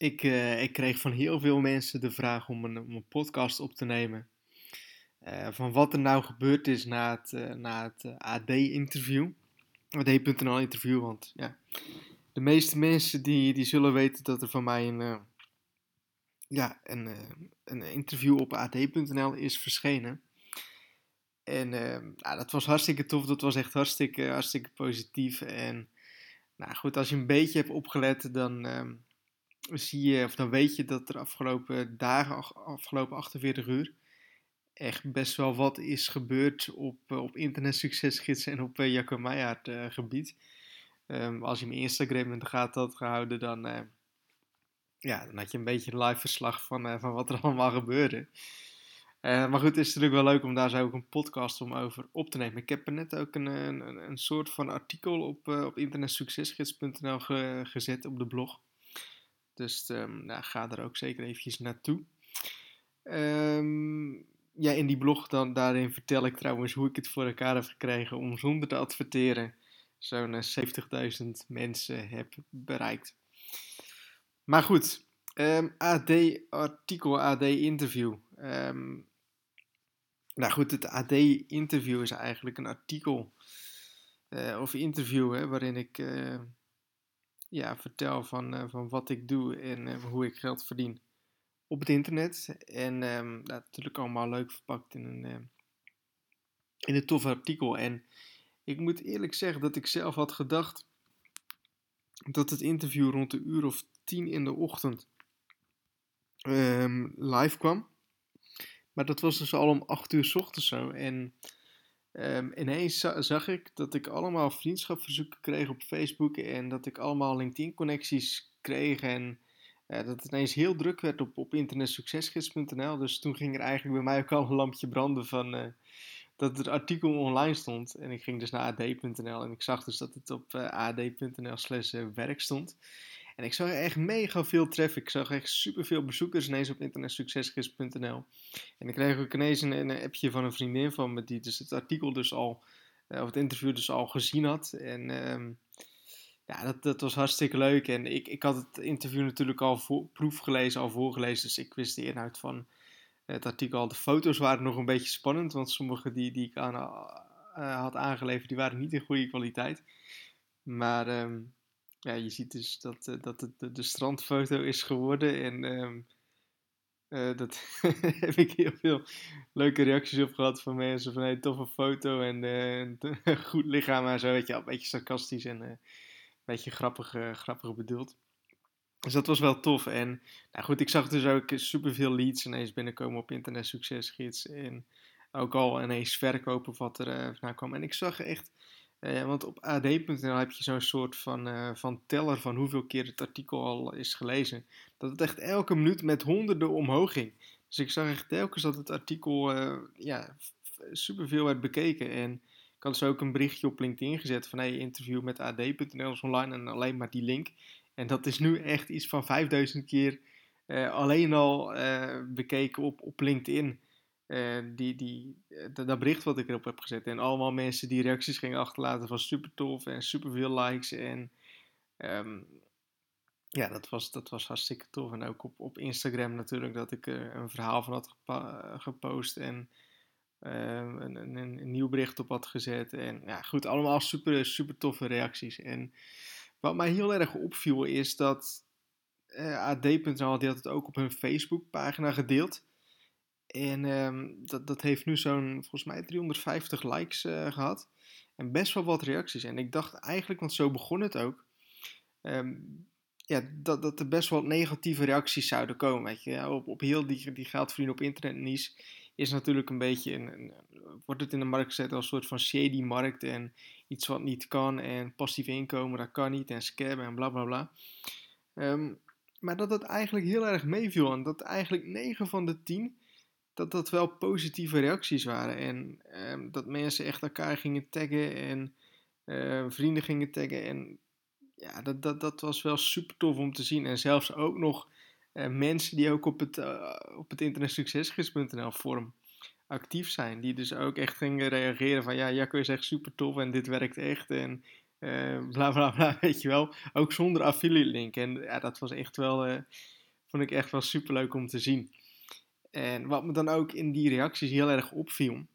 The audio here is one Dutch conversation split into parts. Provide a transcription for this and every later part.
Ik, uh, ik kreeg van heel veel mensen de vraag om een, om een podcast op te nemen. Uh, van wat er nou gebeurd is na het, uh, na het AD-interview. AD.nl-interview, want ja, de meeste mensen die, die zullen weten dat er van mij een, ja, een, een interview op AD.nl is verschenen. En nou, dat was hartstikke tof, dat was echt hartstikke, hartstikke positief. En nou goed, als je een beetje hebt opgelet, dan zie je, of dan weet je dat er afgelopen dagen, afgelopen 48 uur, echt best wel wat is gebeurd op, uh, op internet succesgids en op uh, Jacco Meijer uh, gebied. Um, als je mijn Instagram in de gaten had gehouden, dan, ja, dan had je een beetje een live verslag van, van wat er allemaal gebeurde. maar goed, het is natuurlijk wel leuk om daar zo ook een podcast om over op te nemen. Ik heb er net ook een, een, een soort van artikel op, op internetsuccesgids.nl ge, gezet op de blog. Dus um, nou, ga er ook zeker eventjes naartoe. Um, ja, in die blog dan, daarin vertel ik trouwens hoe ik het voor elkaar heb gekregen om zonder te adverteren zo'n 70.000 eh, mensen heb bereikt. Maar goed, ehm, AD-artikel, AD-interview. nou goed, het AD-interview is eigenlijk een artikel uh, of interview hè, waarin ik... Uh, ja, vertel van, uh, van wat ik doe en uh, hoe ik geld verdien op het internet. En dat natuurlijk allemaal leuk verpakt in een, uh, in een tof artikel. En ik moet eerlijk zeggen dat ik zelf had gedacht dat het interview rond de uur of tien in de ochtend um, live kwam. Maar dat was dus al om acht uur s ochtends zo. En Um, ineens zag ik dat ik allemaal vriendschapverzoeken kreeg op Facebook en dat ik allemaal LinkedIn-connecties kreeg en uh, dat het ineens heel druk werd op, op internetsuccesgids.nl. Dus toen ging er eigenlijk bij mij ook al een lampje branden van uh, dat het artikel online stond. En ik ging dus naar ad.nl en ik zag dus dat het op eh, ad.nl slash werk stond. En ik zag echt mega veel traffic. Ik zag echt super veel bezoekers ineens op internetsuccesgids.nl. En ik kreeg ook ineens een, een, appje van een vriendin van me die dus het artikel dus al, uh, of het interview dus al gezien had. En um, ja, dat, dat was hartstikke leuk. En ik, ik had het interview natuurlijk al voor, proef gelezen, al voorgelezen. Dus ik wist de inhoud van het artikel. De foto's waren nog een beetje spannend, want sommige die, die ik aan, uh, had aangeleverd, die waren niet in goede kwaliteit. Maar... Um, ja, je ziet dus dat, uh, dat het de, strandfoto is geworden. En um, dat heb ik heel veel leuke reacties op gehad van mensen. Van hey, toffe foto en uh, goed lichaam en zo. Weet je, een beetje sarcastisch en een beetje grappig, grappig bedoeld. Dus dat was wel tof. En nou goed, ik zag dus ook superveel leads ineens binnenkomen op Internet Succesgids. En ook al ineens verkopen wat er vandaan kwam. En ik zag echt uh, want op ad.nl heb je zo'n soort van, uh, van teller van hoeveel keer het artikel al is gelezen. Dat het echt elke minuut met honderden omhoog ging. Dus ik zag echt telkens dat het artikel uh, ja, superveel werd bekeken. En ik had dus ook een berichtje op LinkedIn gezet van hey, interview met ad.nl is online en alleen maar die link. En dat is nu echt iets van 5000 keer alleen al bekeken op, op LinkedIn. Die, die, uh, dat bericht wat ik erop heb gezet. En allemaal mensen die reacties gingen achterlaten van super tof en super veel likes. En um, ja, dat was, dat was hartstikke tof. En ook op, op Instagram natuurlijk dat ik er een verhaal van had gepost. En um, een, een, een, nieuw bericht op had gezet. En ja, goed, allemaal super, super toffe reacties. En wat mij heel erg opviel is dat uh, AD.nl die had het ook op hun Facebookpagina gedeeld. En um, dat, dat heeft nu zo'n, volgens mij, 350 likes uh, gehad. En best wel wat reacties. En ik dacht eigenlijk, want zo begon het ook. Um, ja, dat, dat er best wel negatieve reacties zouden komen. Weet je. Op, op heel die, die geldverdienen op internet niche is natuurlijk een beetje, een, wordt het in de markt gezet als een soort van shady markt. En iets wat niet kan. En passief inkomen, dat kan niet. En scammen en bla bla bla. Um, maar dat het eigenlijk heel erg meeviel. En dat eigenlijk 9 van de 10 dat dat wel positieve reacties waren. En ehm, dat mensen echt elkaar gingen taggen en uh, vrienden gingen taggen. En ja, dat, dat, dat was wel super tof om te zien. En zelfs ook nog uh, mensen die ook op het, uh, op het internetsuccesgids.nl forum actief zijn. Die dus ook echt gingen reageren van ja, Jacco is echt super tof en dit werkt echt. En Uh, bla bla bla, weet je wel. Ook zonder affiliate link. En ja, dat was echt wel, vond ik echt wel super leuk om te zien. En wat me dan ook in die reacties heel erg opviel,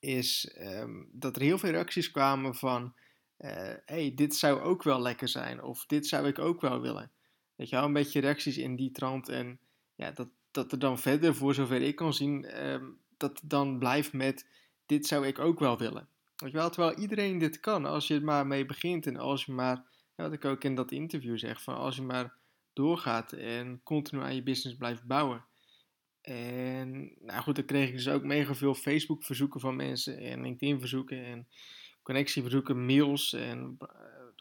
is um, dat er heel veel reacties kwamen van, uh, hey, dit zou ook wel lekker zijn. Of dit zou ik ook wel willen. Weet je wel, een beetje reacties in die trant. En ja, dat, dat er dan verder, voor zover ik kan zien, um, dat het dan blijft met, dit zou ik ook wel willen. Weet je wel, terwijl iedereen dit kan, als je er maar mee begint en als je maar, wat ik ook in dat interview zeg, van als je maar doorgaat en continu aan je business blijft bouwen. En nou goed, dan kreeg ik dus ook mega veel Facebook verzoeken van mensen en LinkedIn verzoeken en connectieverzoeken, mails en uh,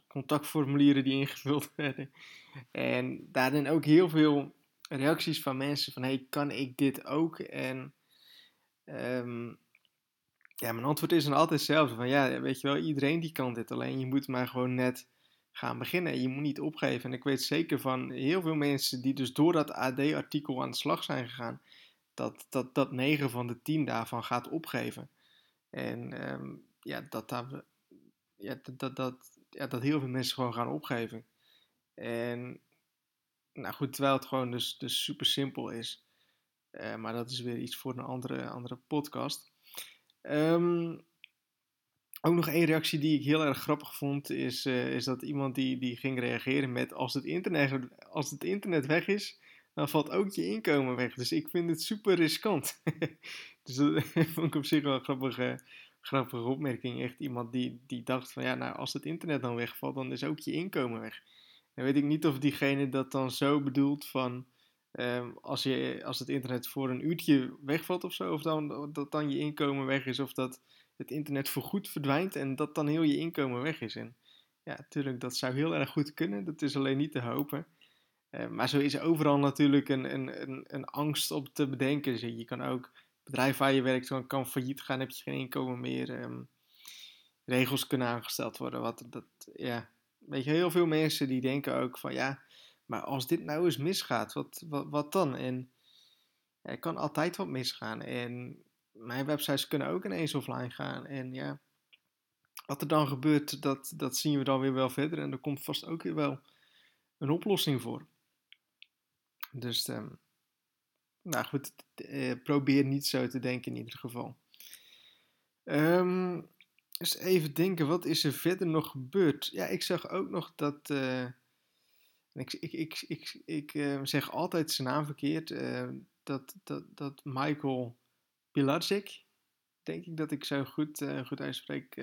contactformulieren die ingevuld werden. En daarin ook heel veel reacties van mensen van hey, kan ik dit ook? En um, ja, mijn antwoord is dan altijd hetzelfde. Van ja, weet je wel, iedereen die kan dit. Alleen je moet maar gewoon net gaan beginnen. Je moet niet opgeven. En ik weet zeker van heel veel mensen die dus door dat AD-artikel aan de slag zijn gegaan, dat, dat, dat 9 van de 10 daarvan gaat opgeven. En um, ja, dat, dat, ja, dat, dat, ja, dat heel veel mensen gewoon gaan opgeven. En nou goed, terwijl het gewoon dus, dus super simpel is. Uh, maar dat is weer iets voor een andere, andere podcast. Um, ook nog één reactie die ik heel erg grappig vond, is, uh, is dat iemand die, die ging reageren met als het, internet, als het internet weg is, dan valt ook je inkomen weg. Dus ik vind het super riskant. dus dat vond ik op zich wel een grappige, grappige opmerking. Echt iemand die, die dacht van ja, nou als het internet dan wegvalt, dan is ook je inkomen weg. Dan weet ik niet of diegene dat dan zo bedoelt van Um, als, je, als het internet voor een uurtje wegvalt of zo, of dan, dat dan je inkomen weg is, of dat het internet voorgoed verdwijnt en dat dan heel je inkomen weg is. En ja, natuurlijk, dat zou heel erg goed kunnen, dat is alleen niet te hopen. Uh, maar zo is overal natuurlijk een, een, een, een, angst op te bedenken. Dus je kan ook, bedrijf waar je werkt, kan, kan failliet gaan, heb je geen inkomen meer. Um, regels kunnen aangesteld worden. Wat, dat, ja. Weet je, heel veel mensen die denken ook van ja, maar als dit nou eens misgaat, wat, wat, wat dan? En er kan altijd wat misgaan. En mijn websites kunnen ook ineens offline gaan. En ja, wat er dan gebeurt, dat, dat zien we dan weer wel verder. En er komt vast ook weer wel een oplossing voor. Dus, um, nou goed, eh, probeer niet zo te denken in ieder geval. Um, even denken, wat is er verder nog gebeurd? Ja, ik zag ook nog dat... Uh, ik, ik, ik, ik, ik uh, zeg altijd zijn naam verkeerd. Uh, dat, dat, dat Michael Pilacic, denk ik dat ik zo goed, uh, goed uitspreek,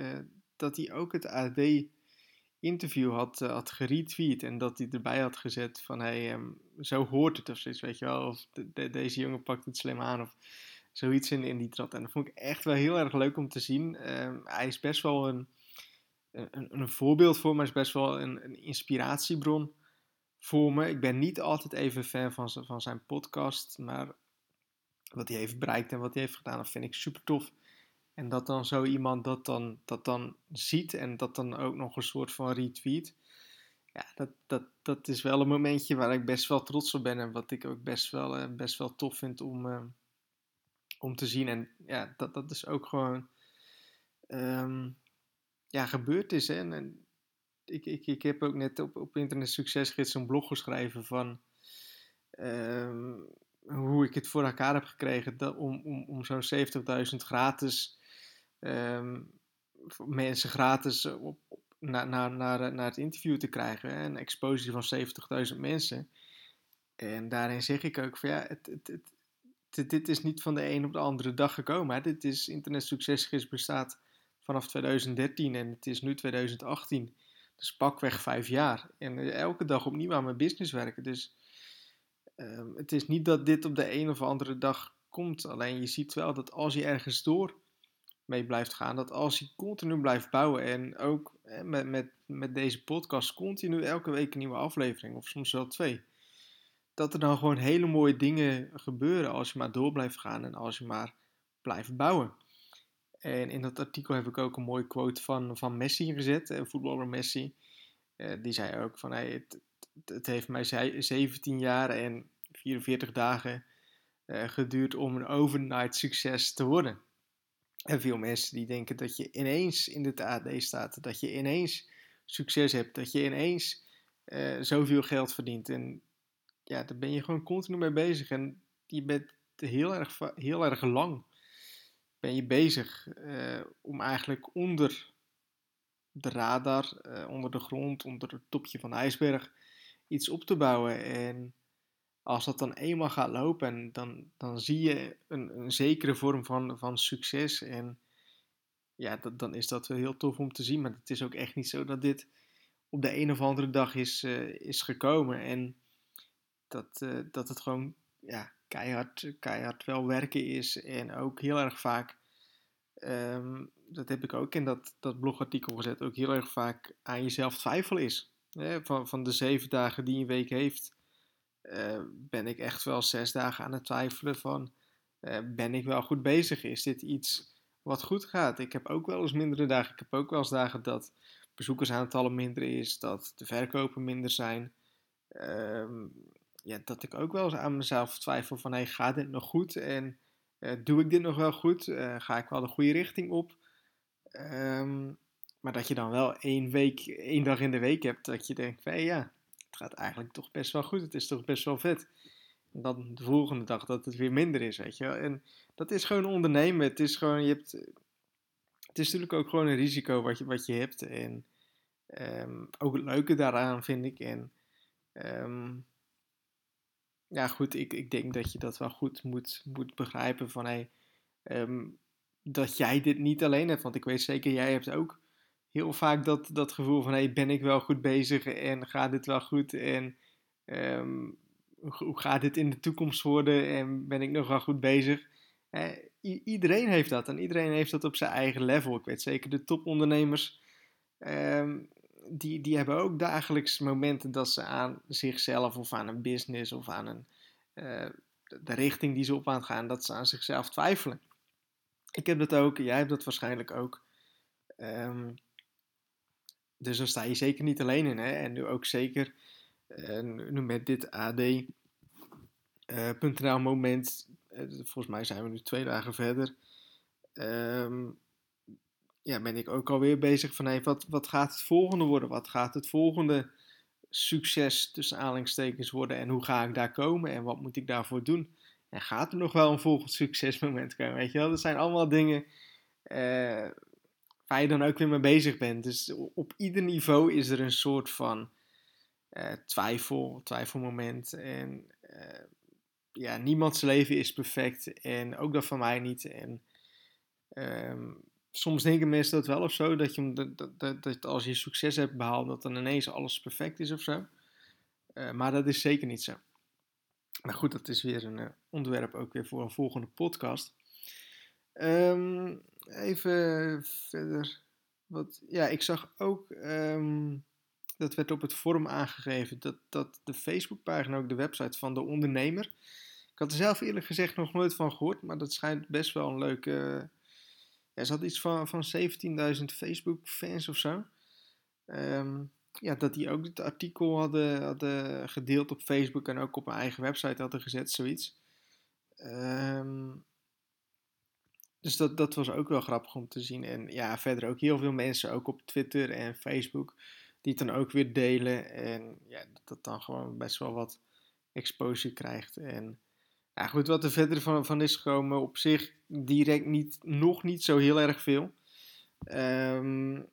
dat hij ook het AD-interview had, had geretweet. En dat hij erbij had gezet van, hey, um, zo hoort het of zoiets, weet je wel. Of de, de, deze jongen pakt het slim aan of zoiets in, in die trad. En dat vond ik echt wel heel erg leuk om te zien. Ehm, hij is best wel een, een, een voorbeeld voor me, is best wel een, een inspiratiebron voor me. Ik ben niet altijd even fan van, van zijn podcast, maar wat hij heeft bereikt en wat hij heeft gedaan, dat vind ik super tof. En dat dan zo iemand dat dan, dat dan ziet en dat dan ook nog een soort van retweet. Ja, dat, dat, dat is wel een momentje waar ik best wel trots op ben en wat ik ook best wel, eh, best wel tof vind om, uh, om te zien. En ja, dat, dat is ook gewoon um, ja, gebeurd is. Hè? Ik, ik, ik heb ook net op, op Internet Succesgids een blog geschreven van uh, hoe ik het voor elkaar heb gekregen om, om, om zo'n 70.000 gratis um, mensen gratis op, op, naar, naar, naar, naar het interview te krijgen. Een exposure van 70.000 mensen. En daarin zeg ik ook van ja, het, het, dit is niet van de een op de andere dag gekomen. Hè. Dit is Internet Succesgids bestaat vanaf 2013 en het is nu 2018. Dus pakweg vijf jaar. En eh, elke dag opnieuw aan mijn business werken. Dus um, het is niet dat dit op de een of andere dag komt. Alleen je ziet wel dat als je ergens door mee blijft gaan, dat als je continu blijft bouwen en ook eh, met, met, met deze podcast continu elke week een nieuwe aflevering, of soms wel twee, dat er dan gewoon hele mooie dingen gebeuren als je maar door blijft gaan en als je maar blijft bouwen. En in dat artikel heb ik ook een mooie quote van, van Messi gezet, eh, voetballer Messi. Uh, die zei ook van, hey, het, het, heeft mij 17 jaar en 44 dagen uh, geduurd om een overnight succes te worden. En veel mensen die denken dat je ineens in de AD staat, dat je ineens succes hebt, dat je ineens uh, zoveel geld verdient. En ja, daar ben je gewoon continu mee bezig. En je bent heel erg, heel erg lang ben je bezig uh, om eigenlijk onder de radar, onder de grond, onder het topje van de ijsberg, iets op te bouwen. En als dat dan eenmaal gaat lopen, dan, dan zie je een, een zekere vorm van, van succes. En ja, dat, dan is dat wel heel tof om te zien. Maar het is ook echt niet zo dat dit op de een of andere dag is, uh, is gekomen. En dat, uh, dat het gewoon ja, keihard, keihard wel werken is. En ook heel erg vaak, um, dat heb ik ook in dat, dat blogartikel gezet, ook heel erg vaak aan jezelf twijfelen is. Van, van de zeven dagen die een week heeft, uh, ben ik echt wel zes dagen aan het twijfelen van, uh, ben ik wel goed bezig? Is dit iets wat goed gaat? Ik heb ook wel eens mindere dagen. Ik heb ook wel eens dagen dat bezoekersaantallen minder is, dat de verkopen minder zijn. Uh, ja, dat ik ook wel eens aan mezelf twijfel van, hey, gaat dit nog goed? En uh, doe ik dit nog wel goed? Ga ik wel de goede richting op? Um, maar dat je dan wel één, week, één dag in de week hebt dat je denkt van, ja, het gaat eigenlijk toch best wel goed. Het is toch best wel vet. En dan de volgende dag dat het weer minder is, weet je wel. En dat is gewoon ondernemen. Het is gewoon, je hebt... Het is natuurlijk ook gewoon een risico wat je, wat je hebt. En um, ook het leuke daaraan vind ik. En um, ja, goed, ik, ik denk dat je dat wel goed moet, moet begrijpen van hey, um, dat jij dit niet alleen hebt. Want ik weet zeker, jij hebt ook heel vaak dat, dat gevoel van hey, ben ik wel goed bezig en gaat dit wel goed en um, hoe gaat dit in de toekomst worden en ben ik nog wel goed bezig. Eh, iedereen heeft dat en iedereen heeft dat op zijn eigen level. Ik weet zeker de topondernemers, um, die, die hebben ook dagelijks momenten dat ze aan zichzelf of aan een business of aan een, uh, de richting die ze op aan gaan, dat ze aan zichzelf twijfelen. Ik heb dat ook, jij hebt dat waarschijnlijk ook. Um, dus daar sta je zeker niet alleen in. Hè? En nu ook zeker uh, nu met dit AD.nl uh, moment. Uh, volgens mij zijn we nu twee dagen verder. Um, ja, ben ik ook alweer bezig van hey, wat, wat gaat het volgende worden? Wat gaat het volgende succes tussen aanhalingstekens worden? En hoe ga ik daar komen? En wat moet ik daarvoor doen? En gaat er nog wel een volgend succesmoment komen? Weet je wel, dat zijn allemaal dingen waar je dan ook weer mee bezig bent. Dus op ieder niveau is er een soort van uh, twijfel, twijfelmoment. En uh, ja, niemands leven is perfect. En ook dat van mij niet. En um, soms denken mensen dat wel of zo, dat, je, dat, dat, als je succes hebt behaald, dat dan ineens alles perfect is of zo. Uh, maar dat is zeker niet zo. Maar goed, dat is weer een onderwerp ook weer voor een volgende podcast. Um, even verder. Wat, ja, ik zag ook, um, dat werd op het forum aangegeven, dat, dat de Facebookpagina ook de website van de ondernemer. Ik had er zelf eerlijk gezegd nog nooit van gehoord, maar dat schijnt best wel een leuke er zat iets van, van 17.000 Facebook-fans of zo. Um, ja, dat die ook het artikel hadden, hadden gedeeld op Facebook en ook op mijn eigen website hadden gezet, zoiets. Um, dus dat, dat was ook wel grappig om te zien. En ja, verder ook heel veel mensen, ook op Twitter en Facebook, die het dan ook weer delen. En ja, dat, dan gewoon best wel wat exposure krijgt. En ja, goed, wat er verder van, van is gekomen, op zich direct niet, nog niet zo heel erg veel. Um,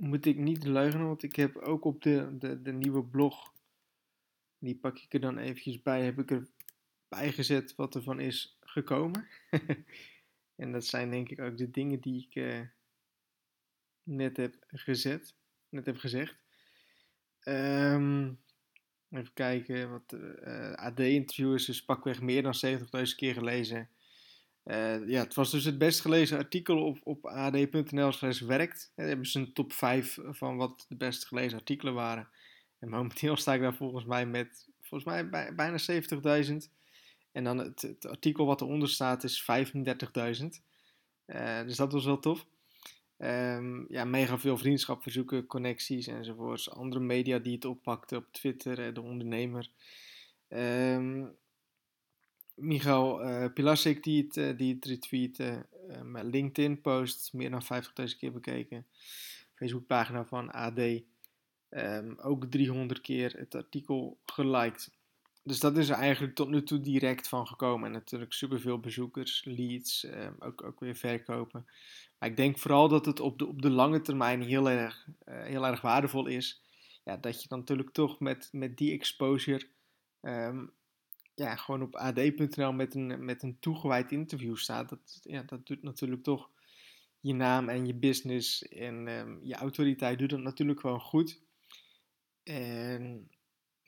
moet ik niet leugen, want ik heb ook op de, de, de nieuwe blog, die pak ik er dan eventjes bij, heb ik erbij gezet wat er van is gekomen. en dat zijn denk ik ook de dingen die ik uh, net heb gezet, net heb gezegd. Um, Even kijken, wat uh, AD-interview is dus pakweg meer dan 70.000 keer gelezen. Uh, ja, het was dus het best gelezen artikel op, op ad.nl slash werkt. Daar hebben ze een top 5 van wat de best gelezen artikelen waren. En momenteel sta ik daar volgens mij met volgens mij bij, bijna 70.000. En dan het, artikel wat eronder staat is 35.000. Uh, dus dat was wel tof. Um, ja, mega veel vriendschapverzoeken, connecties enzovoorts. Andere media die het oppakten op Twitter, eh, de ondernemer. Um, Michael uh, Pilasik die het, uh, die het retweette. LinkedIn post, meer dan 50.000 keer bekeken. Facebookpagina van AD ehm, ook 300 keer het artikel geliked. Dus dat is er eigenlijk tot nu toe direct van gekomen. En natuurlijk superveel bezoekers, leads, ehm, ook, ook weer verkopen. Maar ik denk vooral dat het op de, op de lange termijn heel erg, uh, heel erg waardevol is. Ja, dat je dan natuurlijk toch met, met die exposure um, ja, gewoon op ad.nl met een, met een toegewijd interview staat. Dat, ja, dat doet natuurlijk toch je naam en je business en um, je autoriteit doet dat natuurlijk gewoon goed. En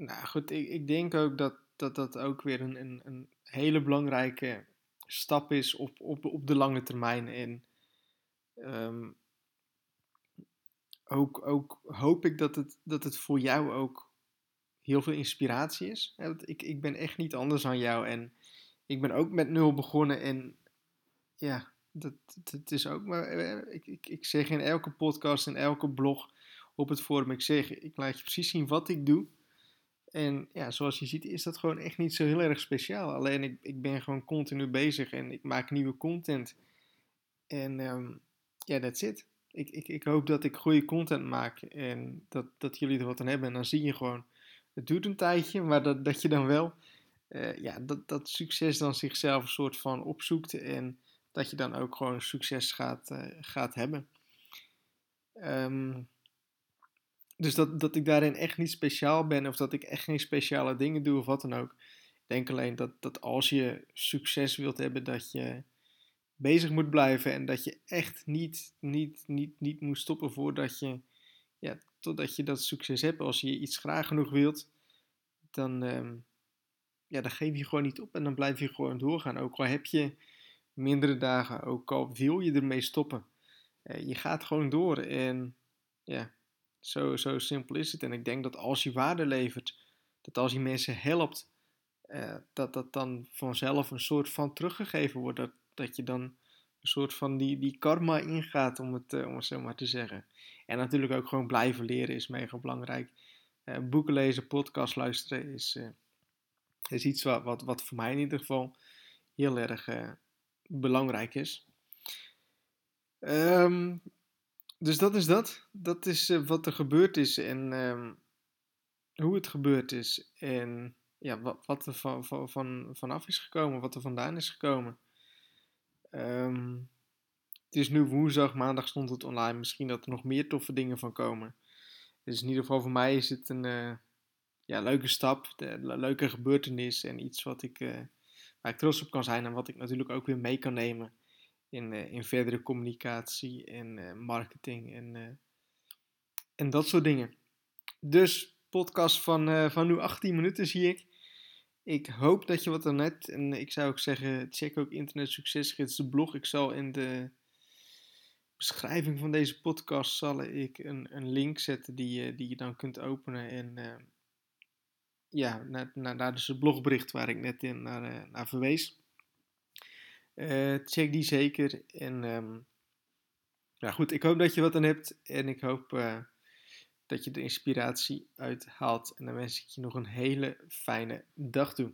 nou goed, ik, ik denk ook dat, dat dat ook weer een, een, een hele belangrijke stap is op, op, op de lange termijn. En um, ook, ook hoop ik dat het, dat het voor jou ook heel veel inspiratie is. Ik, ik ben echt niet anders dan jou en ik ben ook met nul begonnen en ja, dat, dat is ook maar. Eh, ik, ik, ik zeg in elke podcast en elke blog op het forum, ik zeg, ik laat je precies zien wat ik doe. En ja, zoals je ziet is dat gewoon echt niet zo heel erg speciaal. Alleen ik, ik ben gewoon continu bezig en ik maak nieuwe content. En um, ja, that's it. Ik, ik, ik hoop dat ik goede content maak en dat, dat jullie er wat aan hebben. En dan zie je gewoon, het duurt een tijdje, maar dat, dat je dan wel, uh, ja, dat, dat succes dan zichzelf een soort van opzoekt. En dat je dan ook gewoon succes gaat, uh, gaat hebben. Um, dus dat, dat ik daarin echt niet speciaal ben of dat ik echt geen speciale dingen doe of wat dan ook. Ik denk alleen dat, dat als je succes wilt hebben, dat je bezig moet blijven en dat je echt niet, niet, niet, niet moet stoppen voordat je, ja, totdat je dat succes hebt. Als je iets graag genoeg wilt, dan, um, ja, dan geef je gewoon niet op en dan blijf je gewoon doorgaan. Ook al heb je mindere dagen, ook al wil je ermee stoppen. Uh, je gaat gewoon door en ja, zo, zo simpel is het. En ik denk dat als je waarde levert, dat als je mensen helpt, uh, dat dat dan vanzelf een soort van teruggegeven wordt. Dat, dat je dan een soort van die, die karma ingaat, om het, uh, om zo maar te zeggen. En natuurlijk ook gewoon blijven leren is mega belangrijk. Uh, boeken lezen, podcast luisteren is, is iets wat, wat, wat voor mij in ieder geval heel erg belangrijk is. Um, dus dat is dat. Dat is uh, wat er gebeurd is en um, hoe het gebeurd is. En ja, wat, wat er van, van, van, vanaf is gekomen, wat er vandaan is gekomen. Um, het is nu woensdag, maandag stond het online. Misschien dat er nog meer toffe dingen van komen. Dus in ieder geval voor mij is het een uh, ja, leuke stap, een leuke gebeurtenis en iets wat ik, uh, waar ik trots op kan zijn en wat ik natuurlijk ook weer mee kan nemen in, uh, in verdere communicatie en uh, marketing en, uh, en dat soort dingen. Dus podcast van, van nu 18 minuten zie ik. Ik hoop dat je wat er net. En ik zou ook zeggen, check ook Internet Succesgids, de blog. Ik zal in de beschrijving van deze podcast zal ik een, een link zetten die, die je dan kunt openen. En ja, naar, naar, naar dus het blogbericht waar ik net in naar, naar verwees. Uh, check die zeker. En um, goed, ik hoop dat je wat aan hebt. En ik hoop uh, dat je de inspiratie uithaalt. En dan wens ik je nog een hele fijne dag toe.